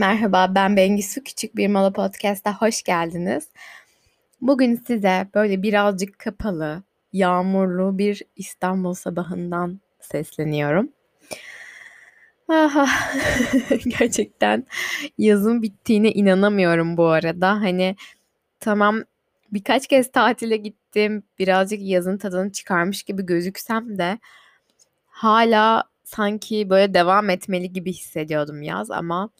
Merhaba ben Bengisu Küçük Bir Mola Podcast'a hoş geldiniz. Bugün size böyle birazcık kapalı, yağmurlu bir İstanbul sabahından sesleniyorum. Aha, gerçekten yazın bittiğine inanamıyorum bu arada. Hani tamam birkaç kez tatile gittim, birazcık yazın tadını çıkarmış gibi gözüksem de hala sanki böyle devam etmeli gibi hissediyordum yaz ama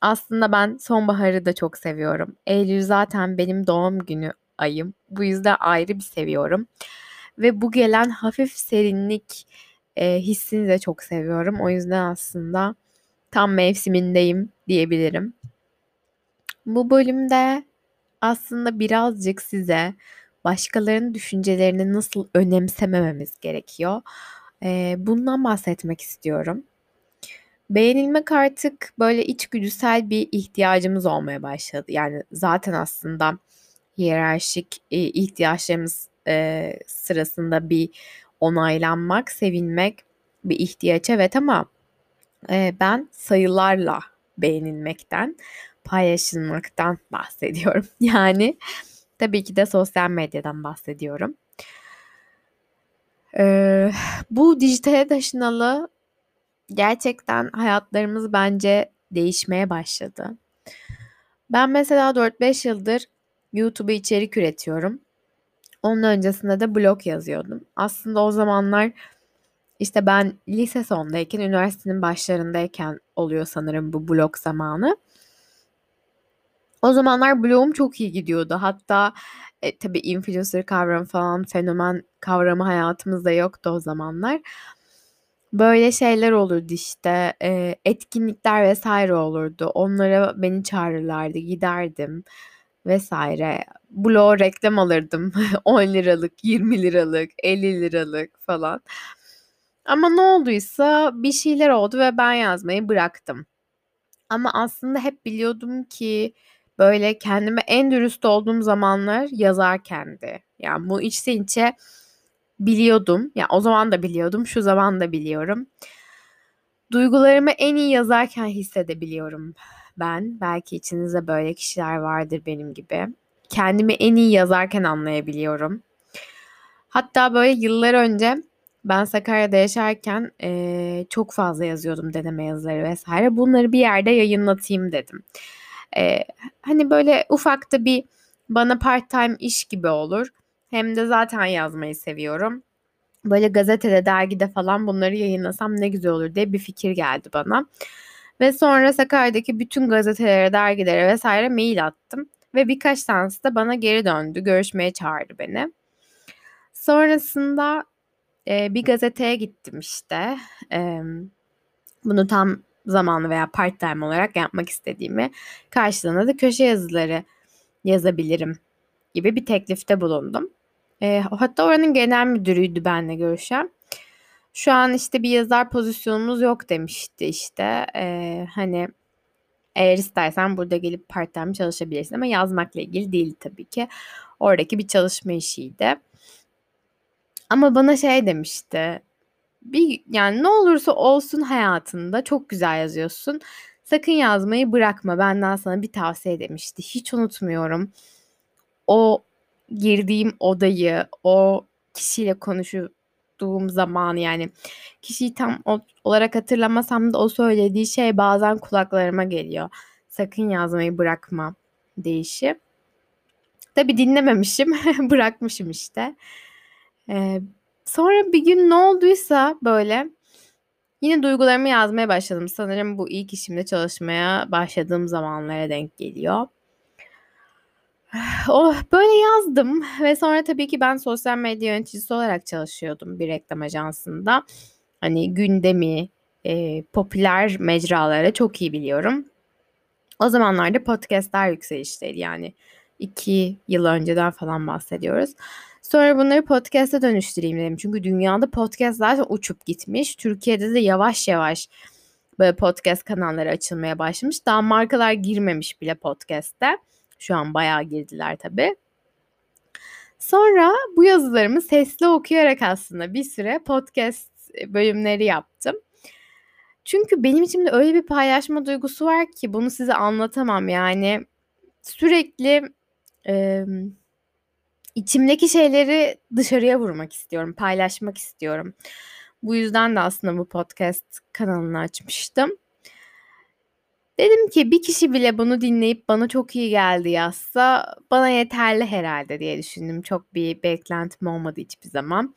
aslında ben sonbaharı da çok seviyorum. Eylül zaten benim doğum günü ayım. Bu yüzden ayrı bir seviyorum. Ve bu gelen hafif serinlik e, hissini de çok seviyorum. O yüzden aslında tam mevsimindeyim diyebilirim. Bu bölümde aslında birazcık size başkalarının düşüncelerini nasıl önemsemememiz gerekiyor. E, bundan bahsetmek istiyorum. Beğenilmek artık böyle içgüdüsel bir ihtiyacımız olmaya başladı. Yani zaten aslında hiyerarşik e, ihtiyaçlarımız e, sırasında bir onaylanmak, sevilmek bir ihtiyaç evet ama e, ben sayılarla beğenilmekten, paylaşılmaktan bahsediyorum. Yani tabii ki de sosyal medyadan bahsediyorum. Ee, bu dijitale taşınalı gerçekten hayatlarımız bence değişmeye başladı. Ben mesela 4-5 yıldır YouTube'a içerik üretiyorum. Onun öncesinde de blog yazıyordum. Aslında o zamanlar işte ben lise sondayken, üniversitenin başlarındayken oluyor sanırım bu blog zamanı. O zamanlar blogum çok iyi gidiyordu. Hatta e, tabii influencer kavramı falan, fenomen kavramı hayatımızda yoktu o zamanlar. Böyle şeyler olurdu işte, eee, etkinlikler vesaire olurdu. Onlara beni çağırırlardı, giderdim vesaire. Bloğa reklam alırdım. 10 liralık, 20 liralık, 50 liralık falan. Ama ne olduysa bir şeyler oldu ve ben yazmayı bıraktım. Ama aslında hep biliyordum ki böyle kendime en dürüst olduğum zamanlar yazarkendi. Yani bu içten içe biliyordum. Ya yani o zaman da biliyordum, şu zaman da biliyorum. Duygularımı en iyi yazarken hissedebiliyorum ben. Belki içinizde böyle kişiler vardır benim gibi. Kendimi en iyi yazarken anlayabiliyorum. Hatta böyle yıllar önce ben Sakarya'da yaşarken e, çok fazla yazıyordum deneme yazıları vesaire. Bunları bir yerde yayınlatayım dedim. E, hani böyle ufakta bir bana part time iş gibi olur. Hem de zaten yazmayı seviyorum. Böyle gazetede, dergide falan bunları yayınlasam ne güzel olur diye bir fikir geldi bana. Ve sonra Sakarya'daki bütün gazetelere, dergilere vesaire mail attım. Ve birkaç tanesi de bana geri döndü. Görüşmeye çağırdı beni. Sonrasında e, bir gazeteye gittim işte. E, bunu tam zamanlı veya part time olarak yapmak istediğimi karşılığında da köşe yazıları yazabilirim gibi bir teklifte bulundum. E, hatta oranın genel müdürüydü benle görüşen. Şu an işte bir yazar pozisyonumuz yok demişti işte. E, hani eğer istersen burada gelip part time çalışabilirsin ama yazmakla ilgili değil tabii ki. Oradaki bir çalışma işiydi. Ama bana şey demişti. Bir yani ne olursa olsun hayatında çok güzel yazıyorsun. Sakın yazmayı bırakma. Benden sana bir tavsiye demişti. Hiç unutmuyorum. O girdiğim odayı, o kişiyle konuştuğum zaman yani kişiyi tam olarak hatırlamasam da o söylediği şey bazen kulaklarıma geliyor. Sakın yazmayı bırakma deyişi. Tabi dinlememişim, bırakmışım işte. Ee, sonra bir gün ne olduysa böyle yine duygularımı yazmaya başladım. Sanırım bu ilk işimde çalışmaya başladığım zamanlara denk geliyor. Oh, böyle yazdım ve sonra tabii ki ben sosyal medya yöneticisi olarak çalışıyordum bir reklam ajansında. Hani gündemi, e, popüler mecraları çok iyi biliyorum. O zamanlarda podcastler yükselişteydi yani iki yıl önceden falan bahsediyoruz. Sonra bunları podcast'a dönüştüreyim dedim. Çünkü dünyada podcast zaten uçup gitmiş. Türkiye'de de yavaş yavaş böyle podcast kanalları açılmaya başlamış. Daha markalar girmemiş bile podcast'te. Şu an bayağı girdiler tabii. Sonra bu yazılarımı sesli okuyarak aslında bir süre podcast bölümleri yaptım. Çünkü benim içimde öyle bir paylaşma duygusu var ki bunu size anlatamam yani. Sürekli e, içimdeki şeyleri dışarıya vurmak istiyorum, paylaşmak istiyorum. Bu yüzden de aslında bu podcast kanalını açmıştım. Dedim ki bir kişi bile bunu dinleyip bana çok iyi geldi yazsa bana yeterli herhalde diye düşündüm. Çok bir beklentim olmadı hiçbir zaman.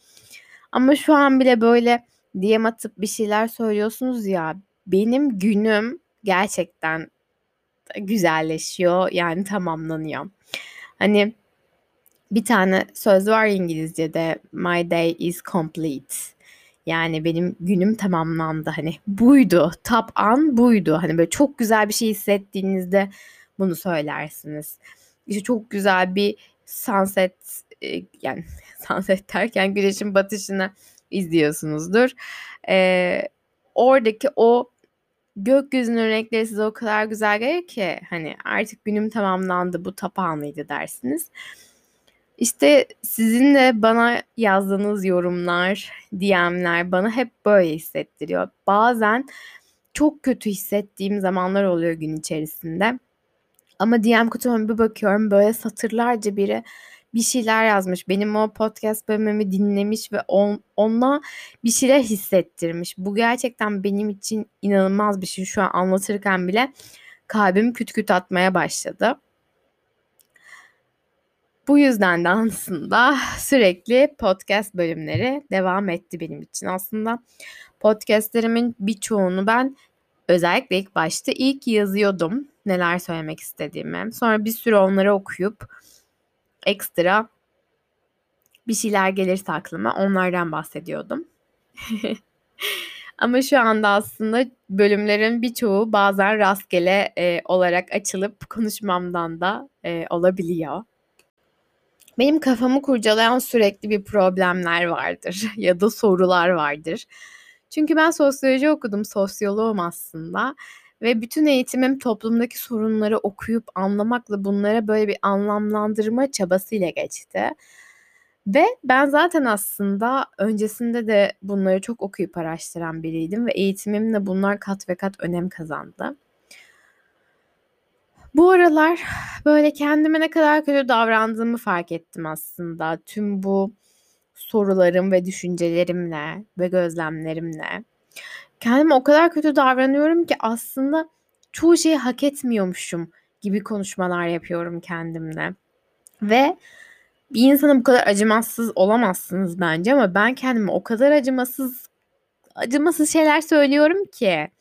Ama şu an bile böyle DM atıp bir şeyler söylüyorsunuz ya benim günüm gerçekten güzelleşiyor yani tamamlanıyor. Hani bir tane söz var İngilizce'de my day is complete. Yani benim günüm tamamlandı. Hani buydu. Top an buydu. Hani böyle çok güzel bir şey hissettiğinizde bunu söylersiniz. İşte çok güzel bir sunset e, yani sunset derken güneşin batışını izliyorsunuzdur. Ee, oradaki o gökyüzünün renkleri size o kadar güzel gelir ki hani artık günüm tamamlandı bu tapağanıydı dersiniz. İşte sizin de bana yazdığınız yorumlar, DM'ler bana hep böyle hissettiriyor. Bazen çok kötü hissettiğim zamanlar oluyor gün içerisinde. Ama DM kutuma bir bakıyorum böyle satırlarca biri bir şeyler yazmış. Benim o podcast bölümümü dinlemiş ve on, ona bir şeyler hissettirmiş. Bu gerçekten benim için inanılmaz bir şey. Şu an anlatırken bile kalbim küt küt atmaya başladı. Bu yüzden de aslında sürekli podcast bölümleri devam etti benim için. Aslında podcastlerimin birçoğunu ben özellikle ilk başta ilk yazıyordum neler söylemek istediğimi. Sonra bir süre onları okuyup ekstra bir şeyler gelirse aklıma onlardan bahsediyordum. Ama şu anda aslında bölümlerin birçoğu bazen rastgele e, olarak açılıp konuşmamdan da e, olabiliyor. Benim kafamı kurcalayan sürekli bir problemler vardır ya da sorular vardır. Çünkü ben sosyoloji okudum, sosyoloğum aslında ve bütün eğitimim toplumdaki sorunları okuyup anlamakla bunlara böyle bir anlamlandırma çabasıyla geçti. Ve ben zaten aslında öncesinde de bunları çok okuyup araştıran biriydim ve eğitimimle bunlar kat ve kat önem kazandı. Bu aralar böyle kendime ne kadar kötü davrandığımı fark ettim aslında. Tüm bu sorularım ve düşüncelerimle ve gözlemlerimle. Kendime o kadar kötü davranıyorum ki aslında çoğu şeyi hak etmiyormuşum gibi konuşmalar yapıyorum kendimle. Ve bir insana bu kadar acımasız olamazsınız bence ama ben kendime o kadar acımasız acımasız şeyler söylüyorum ki.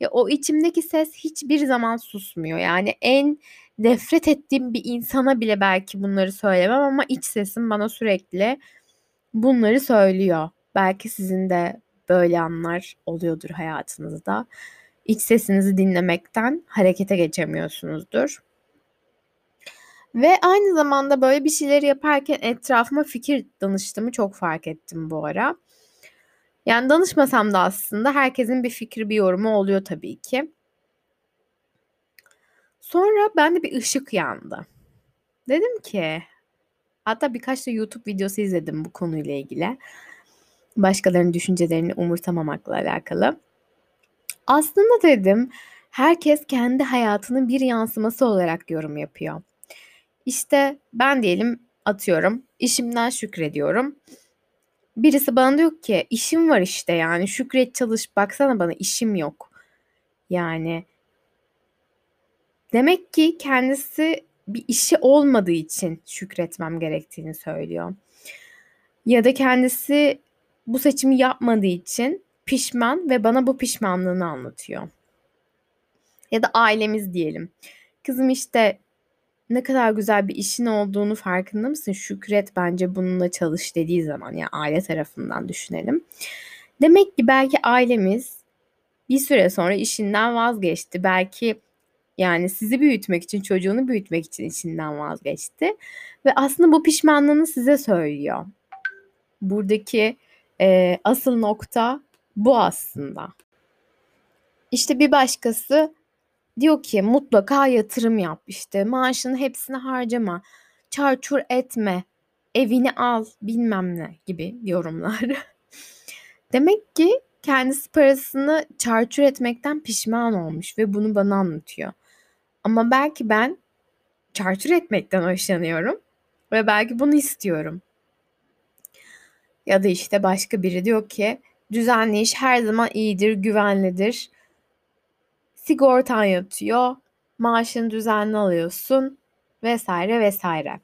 Ya o içimdeki ses hiçbir zaman susmuyor. Yani en nefret ettiğim bir insana bile belki bunları söylemem ama iç sesim bana sürekli bunları söylüyor. Belki sizin de böyle anlar oluyordur hayatınızda. İç sesinizi dinlemekten harekete geçemiyorsunuzdur. Ve aynı zamanda böyle bir şeyleri yaparken etrafıma fikir danıştığımı çok fark ettim bu ara. Yani danışmasam da aslında herkesin bir fikri, bir yorumu oluyor tabii ki. Sonra bende bir ışık yandı. Dedim ki hatta birkaç da YouTube videosu izledim bu konuyla ilgili. Başkalarının düşüncelerini umursamamakla alakalı. Aslında dedim herkes kendi hayatının bir yansıması olarak yorum yapıyor. İşte ben diyelim atıyorum işimden şükrediyorum. Birisi bana diyor ki işim var işte yani şükret çalış baksana bana işim yok. Yani demek ki kendisi bir işi olmadığı için şükretmem gerektiğini söylüyor. Ya da kendisi bu seçimi yapmadığı için pişman ve bana bu pişmanlığını anlatıyor. Ya da ailemiz diyelim. Kızım işte ne kadar güzel bir işin olduğunu farkında mısın? Şükret bence bununla çalış dediği zaman ya aile tarafından düşünelim. Demek ki belki ailemiz bir süre sonra işinden vazgeçti. Belki yani sizi büyütmek için, çocuğunu büyütmek için işinden vazgeçti. Ve aslında bu pişmanlığını size söylüyor. Buradaki e, asıl nokta bu aslında. İşte bir başkası Diyor ki mutlaka yatırım yap işte maaşının hepsini harcama. Çarçur etme. Evini al bilmem ne gibi yorumlar. Demek ki kendisi parasını çarçur etmekten pişman olmuş ve bunu bana anlatıyor. Ama belki ben çarçur etmekten hoşlanıyorum ve belki bunu istiyorum. Ya da işte başka biri diyor ki düzenli iş her zaman iyidir, güvenlidir. Sigortan yatıyor, maaşını düzenli alıyorsun vesaire vesaire.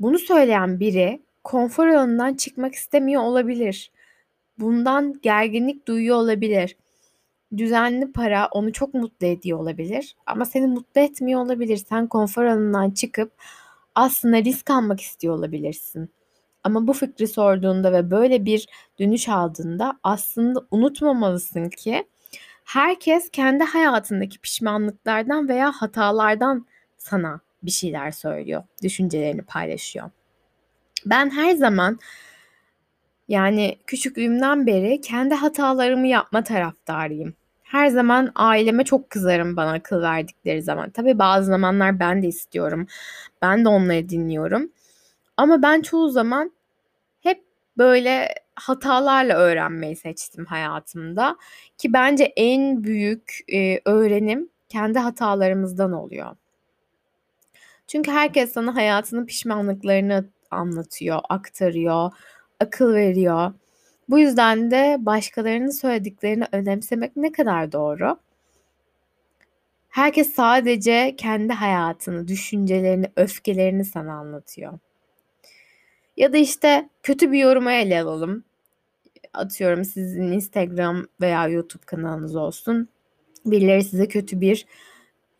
Bunu söyleyen biri konfor alanından çıkmak istemiyor olabilir. Bundan gerginlik duyuyor olabilir. Düzenli para onu çok mutlu ediyor olabilir ama seni mutlu etmiyor olabilir. Sen konfor alanından çıkıp aslında risk almak istiyor olabilirsin. Ama bu fikri sorduğunda ve böyle bir dönüş aldığında aslında unutmamalısın ki herkes kendi hayatındaki pişmanlıklardan veya hatalardan sana bir şeyler söylüyor, düşüncelerini paylaşıyor. Ben her zaman yani küçüklüğümden beri kendi hatalarımı yapma taraftarıyım. Her zaman aileme çok kızarım bana akıl verdikleri zaman. Tabii bazı zamanlar ben de istiyorum. Ben de onları dinliyorum. Ama ben çoğu zaman hep böyle hatalarla öğrenmeyi seçtim hayatımda. Ki bence en büyük e, öğrenim kendi hatalarımızdan oluyor. Çünkü herkes sana hayatının pişmanlıklarını anlatıyor, aktarıyor, akıl veriyor. Bu yüzden de başkalarının söylediklerini önemsemek ne kadar doğru? Herkes sadece kendi hayatını, düşüncelerini, öfkelerini sana anlatıyor. Ya da işte kötü bir yorumu ele alalım. Atıyorum sizin Instagram veya YouTube kanalınız olsun. Birileri size kötü bir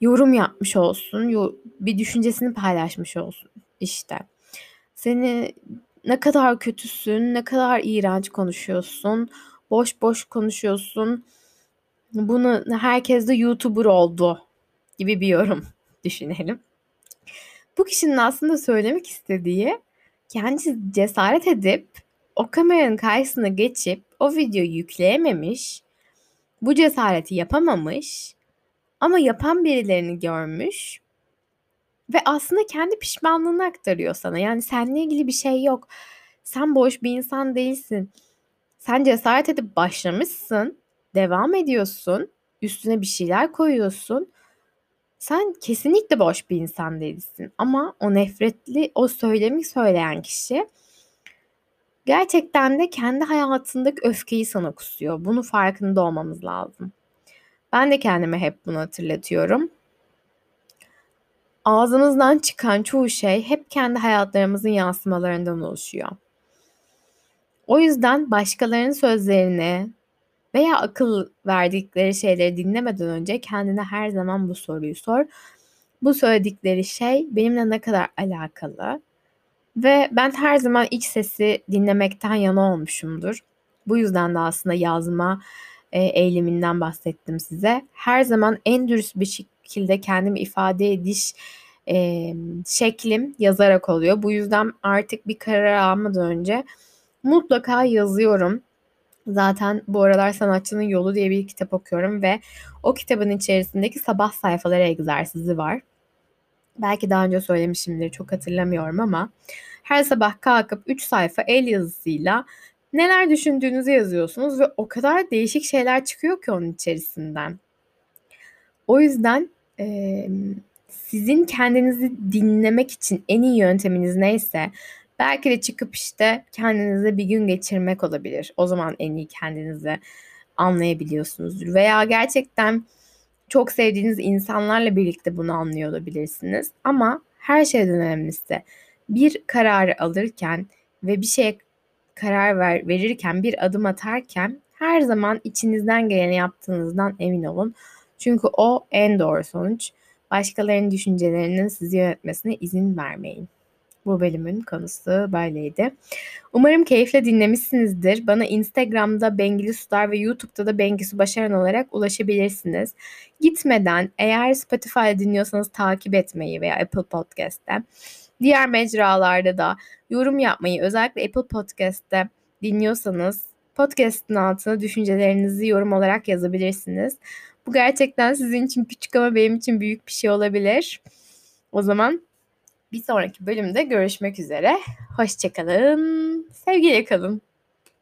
yorum yapmış olsun, bir düşüncesini paylaşmış olsun işte. Seni ne kadar kötüsün, ne kadar iğrenç konuşuyorsun, boş boş konuşuyorsun. Bunu herkes de YouTuber oldu gibi bir yorum düşünelim. Bu kişinin aslında söylemek istediği kendisi cesaret edip o kameranın karşısına geçip o videoyu yükleyememiş, bu cesareti yapamamış ama yapan birilerini görmüş ve aslında kendi pişmanlığını aktarıyor sana. Yani seninle ilgili bir şey yok. Sen boş bir insan değilsin. Sen cesaret edip başlamışsın, devam ediyorsun, üstüne bir şeyler koyuyorsun. Sen kesinlikle boş bir insan değilsin. Ama o nefretli, o söylemi söyleyen kişi gerçekten de kendi hayatındaki öfkeyi sana kusuyor. Bunu farkında olmamız lazım. Ben de kendime hep bunu hatırlatıyorum. Ağzımızdan çıkan çoğu şey hep kendi hayatlarımızın yansımalarından oluşuyor. O yüzden başkalarının sözlerini veya akıl verdikleri şeyleri dinlemeden önce kendine her zaman bu soruyu sor. Bu söyledikleri şey benimle ne kadar alakalı? Ve ben her zaman iç sesi dinlemekten yana olmuşumdur. Bu yüzden de aslında yazma e, eğiliminden bahsettim size. Her zaman en dürüst bir şekilde kendimi ifade ediş e, şeklim yazarak oluyor. Bu yüzden artık bir karar almadan önce mutlaka yazıyorum. Zaten bu aralar Sanatçının Yolu diye bir kitap okuyorum ve o kitabın içerisindeki sabah sayfaları egzersizi var. Belki daha önce söylemişimdir çok hatırlamıyorum ama her sabah kalkıp 3 sayfa el yazısıyla neler düşündüğünüzü yazıyorsunuz ve o kadar değişik şeyler çıkıyor ki onun içerisinden. O yüzden e, sizin kendinizi dinlemek için en iyi yönteminiz neyse belki de çıkıp işte kendinize bir gün geçirmek olabilir. O zaman en iyi kendinizi anlayabiliyorsunuzdur. Veya gerçekten çok sevdiğiniz insanlarla birlikte bunu anlıyor olabilirsiniz. Ama her şeyden önemlisi bir kararı alırken ve bir şeye karar ver, verirken, bir adım atarken her zaman içinizden geleni yaptığınızdan emin olun. Çünkü o en doğru sonuç. Başkalarının düşüncelerinin sizi yönetmesine izin vermeyin. Bu bölümün konusu böyleydi. Umarım keyifle dinlemişsinizdir. Bana Instagram'da Bengili Sular ve YouTube'da da Bengisu Başaran olarak ulaşabilirsiniz. Gitmeden eğer Spotify'da dinliyorsanız takip etmeyi veya Apple Podcast'te diğer mecralarda da yorum yapmayı özellikle Apple Podcast'te dinliyorsanız podcast'ın altına düşüncelerinizi yorum olarak yazabilirsiniz. Bu gerçekten sizin için küçük ama benim için büyük bir şey olabilir. O zaman bir sonraki bölümde görüşmek üzere. Hoşçakalın. Sevgiyle kalın.